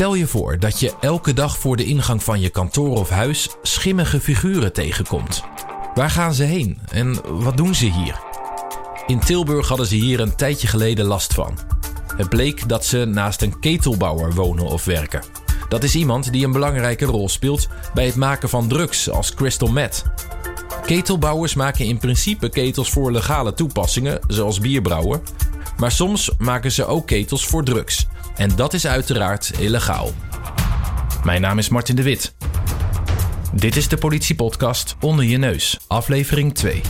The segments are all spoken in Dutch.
Stel je voor dat je elke dag voor de ingang van je kantoor of huis schimmige figuren tegenkomt. Waar gaan ze heen en wat doen ze hier? In Tilburg hadden ze hier een tijdje geleden last van. Het bleek dat ze naast een ketelbouwer wonen of werken. Dat is iemand die een belangrijke rol speelt bij het maken van drugs als crystal meth. Ketelbouwers maken in principe ketels voor legale toepassingen, zoals bierbrouwen. Maar soms maken ze ook ketels voor drugs. En dat is uiteraard illegaal. Mijn naam is Martin de Wit. Dit is de politiepodcast Onder je neus, aflevering 2.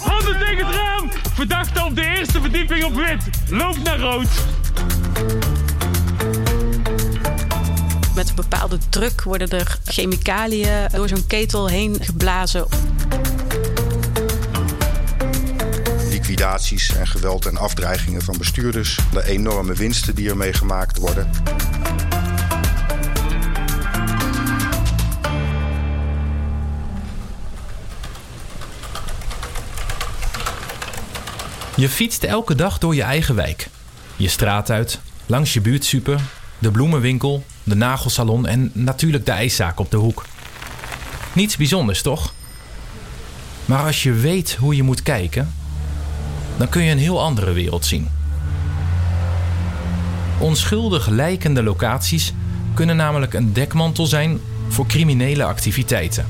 Handen tegen het raam! Verdachte op de eerste verdieping op wit. Loop naar rood. Met een bepaalde druk worden er chemicaliën door zo'n ketel heen geblazen. En geweld en afdreigingen van bestuurders. De enorme winsten die ermee gemaakt worden. Je fietst elke dag door je eigen wijk. Je straat uit, langs je buurtsuper, de bloemenwinkel, de nagelsalon en natuurlijk de ijszaak op de hoek. Niets bijzonders, toch? Maar als je weet hoe je moet kijken, dan kun je een heel andere wereld zien. Onschuldig lijkende locaties kunnen namelijk een dekmantel zijn voor criminele activiteiten.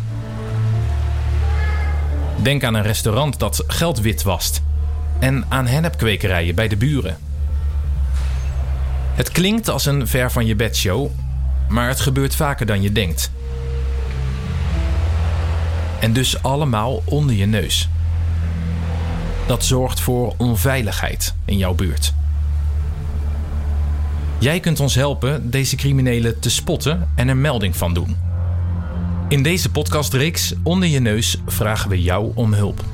Denk aan een restaurant dat geld witwast en aan hennepkwekerijen bij de buren. Het klinkt als een ver van je bedshow, maar het gebeurt vaker dan je denkt. En dus allemaal onder je neus. Dat zorgt voor onveiligheid in jouw buurt. Jij kunt ons helpen deze criminelen te spotten en er melding van doen. In deze podcastreeks Onder je neus vragen we jou om hulp.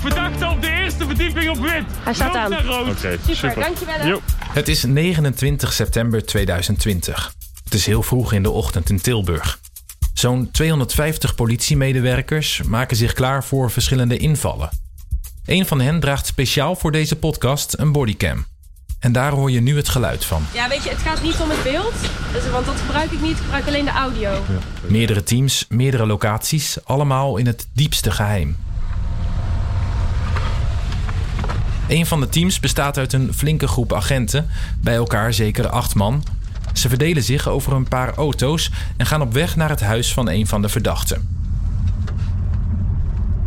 Verdachte op de eerste verdieping op wit. Hij staat aan. Oké, Super, super. dankjewel. Jo. Het is 29 september 2020. Het is heel vroeg in de ochtend in Tilburg. Zo'n 250 politiemedewerkers maken zich klaar voor verschillende invallen. Een van hen draagt speciaal voor deze podcast een bodycam. En daar hoor je nu het geluid van. Ja, weet je, het gaat niet om het beeld. Dus, want dat gebruik ik niet. Ik gebruik alleen de audio. Meerdere teams, meerdere locaties, allemaal in het diepste geheim. Een van de teams bestaat uit een flinke groep agenten, bij elkaar zeker acht man. Ze verdelen zich over een paar auto's en gaan op weg naar het huis van een van de verdachten.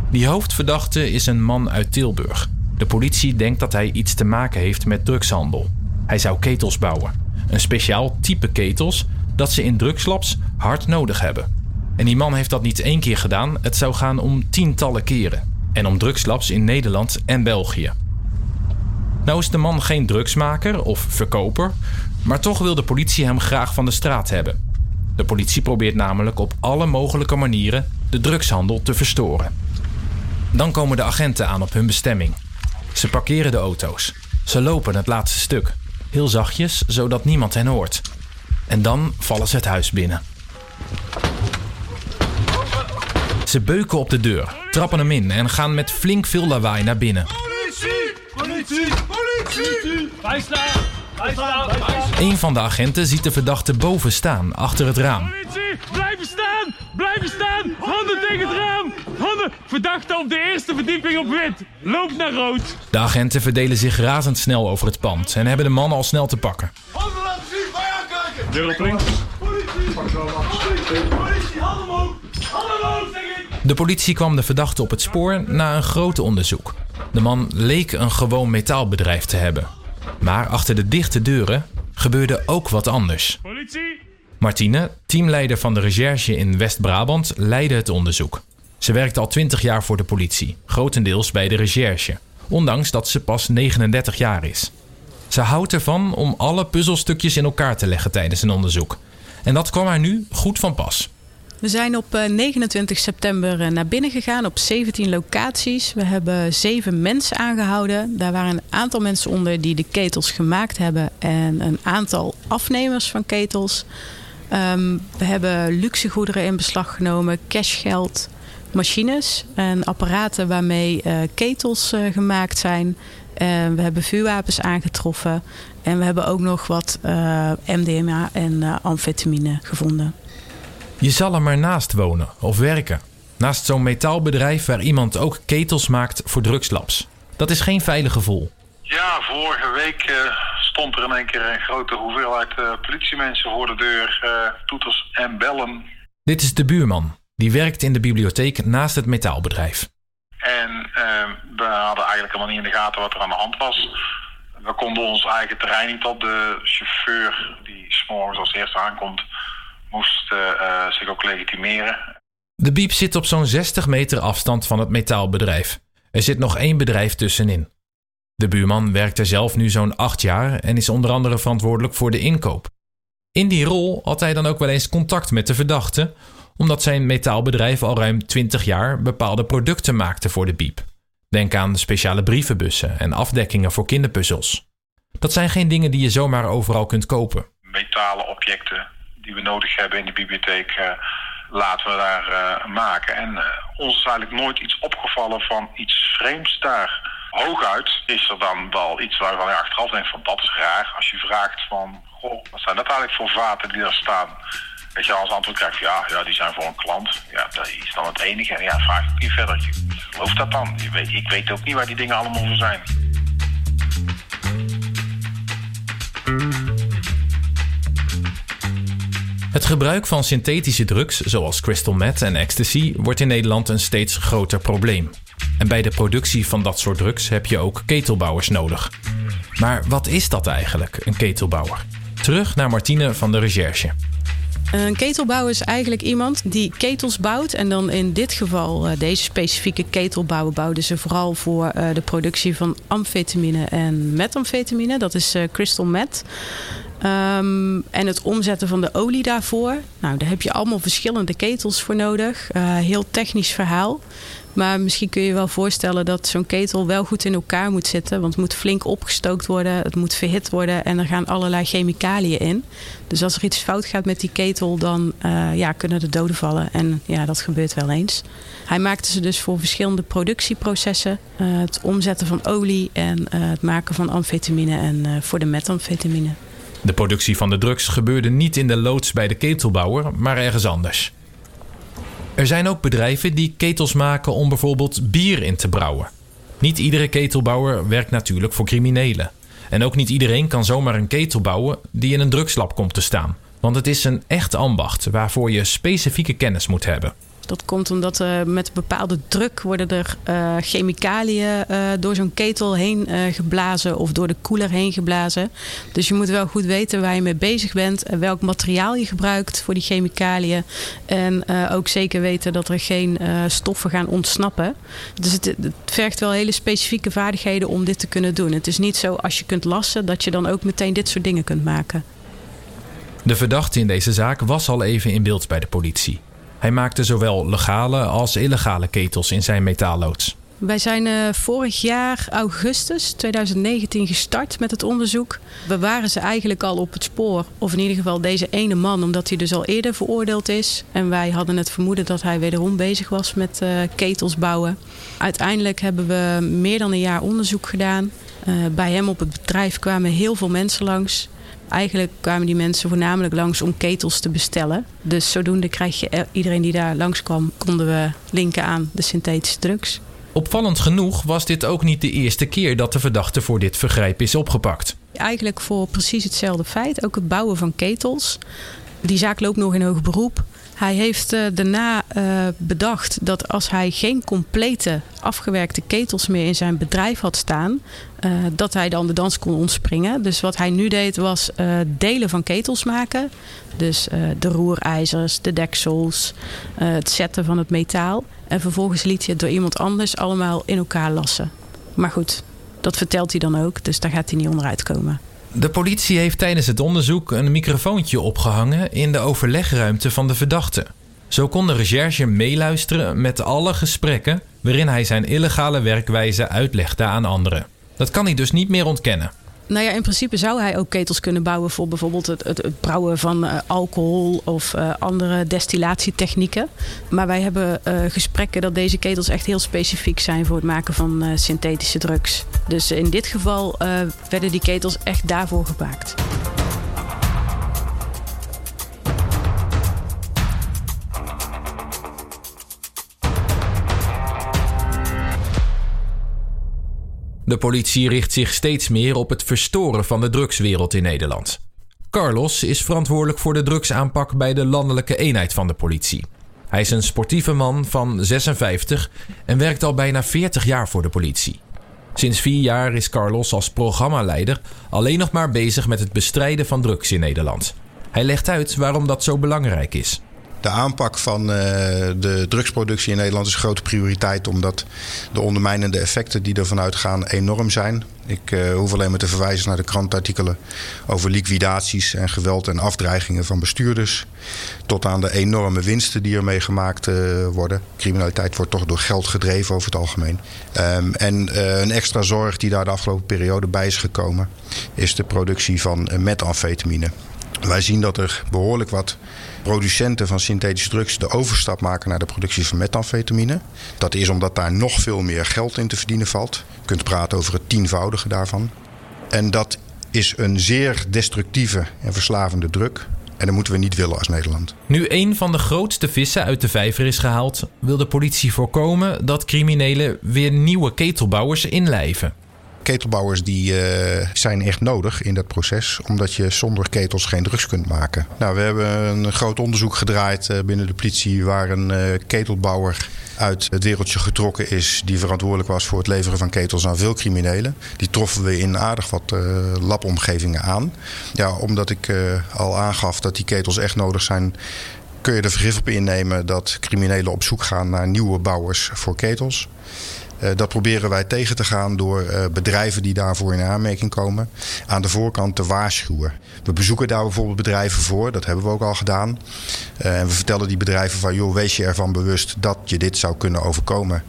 Die hoofdverdachte is een man uit Tilburg. De politie denkt dat hij iets te maken heeft met drugshandel. Hij zou ketels bouwen. Een speciaal type ketels dat ze in drugslabs hard nodig hebben. En die man heeft dat niet één keer gedaan, het zou gaan om tientallen keren. En om drugslabs in Nederland en België. Nou is de man geen drugsmaker of verkoper, maar toch wil de politie hem graag van de straat hebben. De politie probeert namelijk op alle mogelijke manieren de drugshandel te verstoren. Dan komen de agenten aan op hun bestemming. Ze parkeren de auto's. Ze lopen het laatste stuk. Heel zachtjes, zodat niemand hen hoort. En dan vallen ze het huis binnen. Ze beuken op de deur, trappen hem in en gaan met flink veel lawaai naar binnen. Politie! Politie! Een van de agenten ziet de verdachte boven staan, achter het raam. Politie! Blijven staan! Blijven staan! Handen tegen het raam! Handen! Verdachte op de eerste verdieping op wit. Loop naar rood. De agenten verdelen zich razendsnel over het pand en hebben de man al snel te pakken. Handen laten zien, wij aankijken! Deur op links. Politie! Politie! Politie, handen omhoog! Handen omhoog, zeg ik! De politie kwam de verdachte op het spoor na een groot onderzoek. De man leek een gewoon metaalbedrijf te hebben. Maar achter de dichte deuren gebeurde ook wat anders. Politie! Martine, teamleider van de recherche in West-Brabant, leidde het onderzoek. Ze werkt al 20 jaar voor de politie, grotendeels bij de recherche, ondanks dat ze pas 39 jaar is. Ze houdt ervan om alle puzzelstukjes in elkaar te leggen tijdens een onderzoek. En dat kwam haar nu goed van pas. We zijn op eh, 29 september eh, naar binnen gegaan op 17 locaties. We hebben zeven mensen aangehouden. Daar waren een aantal mensen onder die de ketels gemaakt hebben en een aantal afnemers van ketels. Ehm, we hebben luxe goederen in beslag genomen, cashgeld, machines en apparaten waarmee uh, ketels gemaakt zijn. We hebben vuurwapens aangetroffen. En we hebben ook nog wat MDMA en amfetamine gevonden. Je zal er maar naast wonen of werken. Naast zo'n metaalbedrijf waar iemand ook ketels maakt voor drugslabs. Dat is geen veilig gevoel. Ja, vorige week stond er in één keer een grote hoeveelheid politiemensen voor de deur. toeters en bellen. Dit is de buurman. Die werkt in de bibliotheek naast het metaalbedrijf. En we hadden eigenlijk helemaal niet in de gaten wat er aan de hand was. We konden ons eigen terrein niet op. De chauffeur die s'morgens als eerste aankomt, moest uh, zich ook legitimeren. De biep zit op zo'n 60 meter afstand van het metaalbedrijf. Er zit nog één bedrijf tussenin. De buurman werkt er zelf nu zo'n acht jaar en is onder andere verantwoordelijk voor de inkoop. In die rol had hij dan ook wel eens contact met de verdachte omdat zijn metaalbedrijf al ruim 20 jaar bepaalde producten maakte voor de biep. Denk aan speciale brievenbussen en afdekkingen voor kinderpuzzels. Dat zijn geen dingen die je zomaar overal kunt kopen. Metalen objecten die we nodig hebben in de bibliotheek uh, laten we daar uh, maken. En uh, ons is eigenlijk nooit iets opgevallen van iets vreemds daar. Hooguit is er dan wel iets waarvan je achteraf denkt van dat is raar. Als je vraagt van, goh, wat zijn dat eigenlijk voor vaten die daar staan? Dat je als antwoord krijgt, ja, ja, die zijn voor een klant. Ja, dat is dan het enige. En ja, vraag ik niet verder. Geloof dat dan? Weet, ik weet ook niet waar die dingen allemaal voor zijn. Gebruik van synthetische drugs, zoals crystal meth en ecstasy, wordt in Nederland een steeds groter probleem. En bij de productie van dat soort drugs heb je ook ketelbouwers nodig. Maar wat is dat eigenlijk, een ketelbouwer? Terug naar Martine van de Recherche. Een ketelbouwer is eigenlijk iemand die ketels bouwt. En dan in dit geval, uh, deze specifieke ketelbouwer bouwden ze vooral voor uh, de productie van amfetamine en methamfetamine. Dat is uh, crystal meth. Um, en het omzetten van de olie daarvoor. Nou, daar heb je allemaal verschillende ketels voor nodig. heel technisch verhaal. Maar misschien kun je wel voorstellen dat zo'n ketel wel goed in elkaar moet zitten. Want het moet flink opgestookt worden, het moet verhit worden en er gaan allerlei chemicaliën in. Dus als er iets fout gaat met die ketel, dan uh, ja, kunnen er doden vallen. En ja, dat gebeurt wel eens. Hij maakte ze dus voor verschillende productieprocessen. Uh, het omzetten van olie en het maken van amfetamine en voor de methamfetamine. De productie van de drugs gebeurde niet in de loods bij de ketelbouwer, maar ergens anders. Er zijn ook bedrijven die ketels maken om bijvoorbeeld bier in te brouwen. Niet iedere ketelbouwer werkt natuurlijk voor criminelen. En ook niet iedereen kan zomaar een ketel bouwen die in een drugslab komt te staan. Want het is een echt ambacht waarvoor je specifieke kennis moet hebben. Dat komt omdat uh, met bepaalde druk worden er uh, chemicaliën uh, door zo'n ketel heen geblazen of door de koeler heen geblazen. Dus je moet wel goed weten waar je mee bezig bent en welk materiaal je gebruikt voor die chemicaliën. En ook zeker weten dat er geen stoffen gaan ontsnappen. Dus het, het, vergt wel hele specifieke vaardigheden om dit te kunnen doen. Het is niet zo als je kunt lassen dat je dan ook meteen dit soort dingen kunt maken. De verdachte in deze zaak was al even in beeld bij de politie. Hij maakte zowel legale als illegale ketels in zijn metaalloods. Wij zijn uh, vorig jaar augustus 2019 gestart met het onderzoek. We waren ze eigenlijk al op het spoor, of in ieder geval deze ene man, omdat hij dus al eerder veroordeeld is. En wij hadden het vermoeden dat hij wederom bezig was met uh, ketels bouwen. Uiteindelijk hebben we meer dan een jaar onderzoek gedaan. Uh, bij hem op het bedrijf kwamen heel veel mensen langs. Eigenlijk kwamen die mensen voornamelijk langs om ketels te bestellen. Dus zodoende krijg je iedereen die daar langskwam, konden we linken aan de synthetische drugs. Opvallend genoeg was dit ook niet de eerste keer dat de verdachte voor dit vergrijp is opgepakt. Eigenlijk voor precies hetzelfde feit, ook het bouwen van ketels. Die zaak loopt nog in hoog beroep. Hij heeft uh, daarna uh, bedacht dat als hij geen complete afgewerkte ketels meer in zijn bedrijf had staan, uh, dat hij dan de dans kon ontspringen. Dus wat hij nu deed was delen van ketels maken. Dus de roerijzers, de deksels, het zetten van het metaal. En vervolgens liet hij het door iemand anders allemaal in elkaar lassen. Maar goed, dat vertelt hij dan ook, dus daar gaat hij niet onderuit komen. De politie heeft tijdens het onderzoek een microfoontje opgehangen in de overlegruimte van de verdachte. Zo kon de recherche meeluisteren met alle gesprekken waarin hij zijn illegale werkwijze uitlegde aan anderen. Dat kan hij dus niet meer ontkennen. Nou ja, in principe zou hij ook ketels kunnen bouwen voor bijvoorbeeld het, het, brouwen van uh, alcohol of uh, andere destillatietechnieken. Maar wij hebben uh, gesprekken dat deze ketels echt heel specifiek zijn voor het maken van synthetische drugs. Dus in dit geval werden die ketels echt daarvoor gemaakt. De politie richt zich steeds meer op het verstoren van de drugswereld in Nederland. Carlos is verantwoordelijk voor de drugsaanpak bij de landelijke eenheid van de politie. Hij is een sportieve man van 56 en werkt al bijna 40 jaar voor de politie. Sinds vier jaar is Carlos als programmaleider alleen nog maar bezig met het bestrijden van drugs in Nederland. Hij legt uit waarom dat zo belangrijk is. De aanpak van uh, de drugsproductie in Nederland is een grote prioriteit, omdat de ondermijnende effecten die ervan uitgaan enorm zijn. Ik uh, hoef alleen maar te verwijzen naar de krantartikelen over liquidaties en geweld en afdreigingen van bestuurders. Tot aan de enorme winsten die ermee gemaakt uh, worden. Criminaliteit wordt toch door geld gedreven over het algemeen. Um, en een extra zorg die daar de afgelopen periode bij is gekomen, is de productie van methamfetamine. Wij zien dat er behoorlijk wat producenten van synthetische drugs de overstap maken naar de productie van methamfetamine. Dat is omdat daar nog veel meer geld in te verdienen valt. Je kunt praten over het tienvoudige daarvan. En dat is een zeer destructieve en verslavende druk. En dat moeten we niet willen als Nederland. Nu een van de grootste vissen uit de vijver is gehaald, wil de politie voorkomen dat criminelen weer nieuwe ketelbouwers inlijven ketelbouwers die, uh, zijn echt nodig in dat proces. Omdat je zonder ketels geen drugs kunt maken. Nou, we hebben een groot onderzoek gedraaid uh, binnen de politie... waar een uh, ketelbouwer uit het wereldje getrokken is... die verantwoordelijk was voor het leveren van ketels aan veel criminelen. Die troffen we in aardig wat labomgevingen aan. Ja, omdat ik al aangaf dat die ketels echt nodig zijn kun je er vergif op innemen dat criminelen op zoek gaan naar nieuwe bouwers voor ketels. Uh, dat proberen wij tegen te gaan door uh, bedrijven die daarvoor in aanmerking komen aan de voorkant te waarschuwen. We bezoeken daar bijvoorbeeld bedrijven voor, dat hebben we ook al gedaan. Uh, en we vertellen die bedrijven van joh, wees je ervan bewust dat je dit zou kunnen overkomen.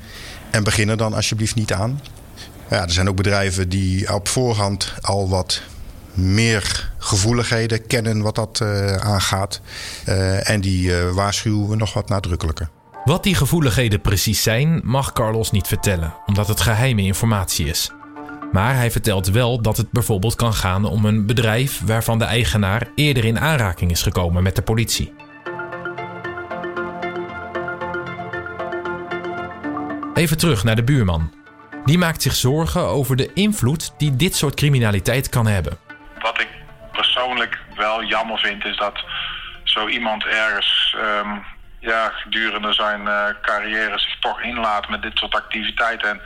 En begin er dan alsjeblieft niet aan. Ja, er zijn ook bedrijven die op voorhand al wat meer gevoeligheden kennen wat dat aangaat. en die waarschuwen we nog wat nadrukkelijker. Wat die gevoeligheden precies zijn, mag Carlos niet vertellen, omdat het geheime informatie is. Maar hij vertelt wel dat het bijvoorbeeld kan gaan om een bedrijf waarvan de eigenaar eerder in aanraking is gekomen met de politie. Even terug naar de buurman. Die maakt zich zorgen over de invloed die dit soort criminaliteit kan hebben. Wat ik persoonlijk wel jammer vind, is dat zo iemand ergens um ja, gedurende zijn uh, carrière zich toch inlaat met dit soort activiteiten. En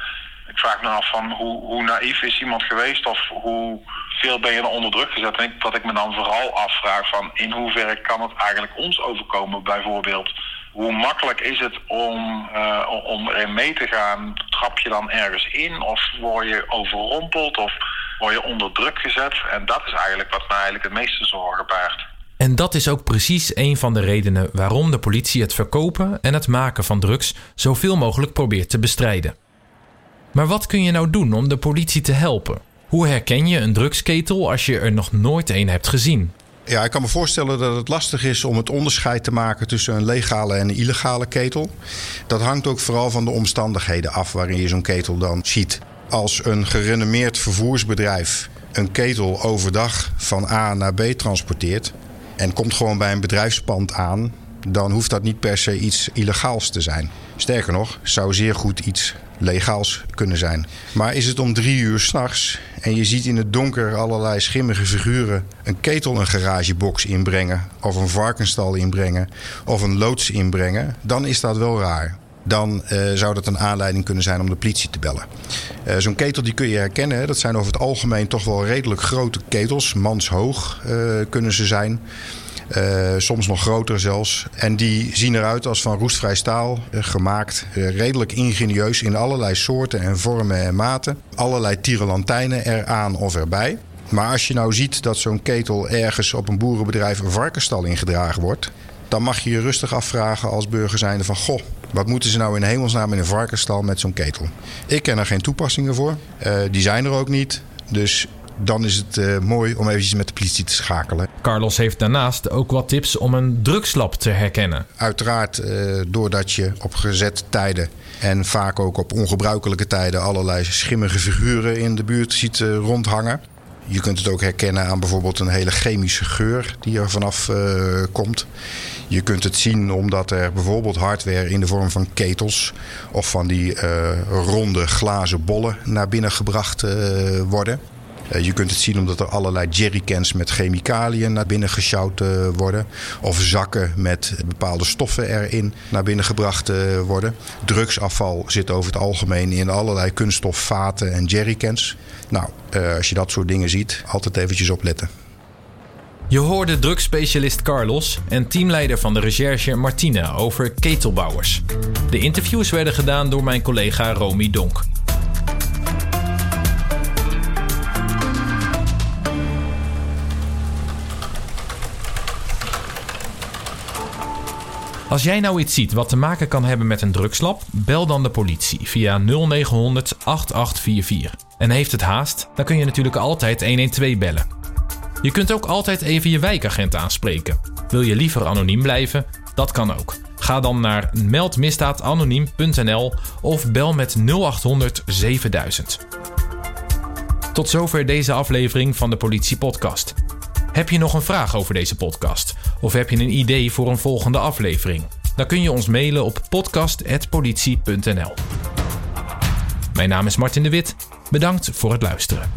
ik vraag me af van hoe, hoe naïef is iemand geweest of hoe veel ben je er onder druk gezet. En ik, wat ik me dan vooral afvraag van in hoeverre kan het eigenlijk ons overkomen bijvoorbeeld. Hoe makkelijk is het om, uh, om erin mee te gaan? Trap je dan ergens in of word je overrompeld of word je onder druk gezet? En dat is eigenlijk wat mij eigenlijk het meeste zorgen baart. En dat is ook precies een van de redenen waarom de politie het verkopen en het maken van drugs zoveel mogelijk probeert te bestrijden. Maar wat kun je nou doen om de politie te helpen? Hoe herken je een drugsketel als je er nog nooit een hebt gezien? Ja, ik kan me voorstellen dat het lastig is om het onderscheid te maken tussen een legale en een illegale ketel. Dat hangt ook vooral van de omstandigheden af waarin je zo'n ketel dan ziet. Als een gerenommeerd vervoersbedrijf een ketel overdag van A naar B transporteert, en komt gewoon bij een bedrijfspand aan, dan hoeft dat niet per se iets illegaals te zijn. Sterker nog, zou zeer goed iets legaals kunnen zijn. Maar is het om drie uur s'nachts en je ziet in het donker allerlei schimmige figuren een ketel een garagebox inbrengen, of een varkenstal inbrengen, of een loods inbrengen, dan is dat wel raar dan uh, zou dat een aanleiding kunnen zijn om de politie te bellen. Uh, Zo'n ketel die kun je herkennen. Dat zijn over het algemeen toch wel redelijk grote ketels. Manshoog uh, kunnen ze zijn. soms nog groter zelfs. En die zien eruit als van roestvrij staal gemaakt. redelijk ingenieus in allerlei soorten en vormen en maten. Allerlei tierenlantijnen eraan of erbij. Maar als je nou ziet dat zo'n ketel ergens op een boerenbedrijf een varkenstal ingedragen wordt dan mag je je rustig afvragen als burger zijnde van... goh, wat moeten ze nou in hemelsnaam in een varkenstal met zo'n ketel? Ik ken er geen toepassingen voor. Uh, die zijn er ook niet. Dus dan is het uh, mooi om eventjes met de politie te schakelen. Carlos heeft daarnaast ook wat tips om een drugslab te herkennen. Uiteraard uh, doordat je op gezette tijden en vaak ook op ongebruikelijke tijden allerlei schimmige figuren in de buurt ziet uh, rondhangen. Je kunt het ook herkennen aan bijvoorbeeld een hele chemische geur die er vanaf uh, komt. Je kunt het zien omdat er bijvoorbeeld hardware in de vorm van ketels of van die uh, ronde glazen bollen naar binnen gebracht uh, worden. Je kunt het zien omdat er allerlei jerrycans met chemicaliën naar binnen gesjouwd worden. Of zakken met bepaalde stoffen erin naar binnen gebracht worden. Drugsafval zit over het algemeen in allerlei kunststofvaten en jerrycans. Nou, als je dat soort dingen ziet, altijd eventjes opletten. Je hoorde drugsspecialist Carlos en teamleider van de recherche Martina over ketelbouwers. De interviews werden gedaan door mijn collega Romy Donk. Als jij nou iets ziet wat te maken kan hebben met een drugslab, bel dan de politie via 0900 8844. En heeft het haast, dan kun je natuurlijk altijd 112 bellen. Je kunt ook altijd even je wijkagent aanspreken. Wil je liever anoniem blijven? Dat kan ook. Ga dan naar meldmisdaadanoniem.nl of bel met 0800 7000. Tot zover deze aflevering van de Politie Podcast. Heb je nog een vraag over deze podcast? Of heb je een idee voor een volgende aflevering? Dan kun je ons mailen op podcast.politie.nl. Mijn naam is Martin de Wit. Bedankt voor het luisteren.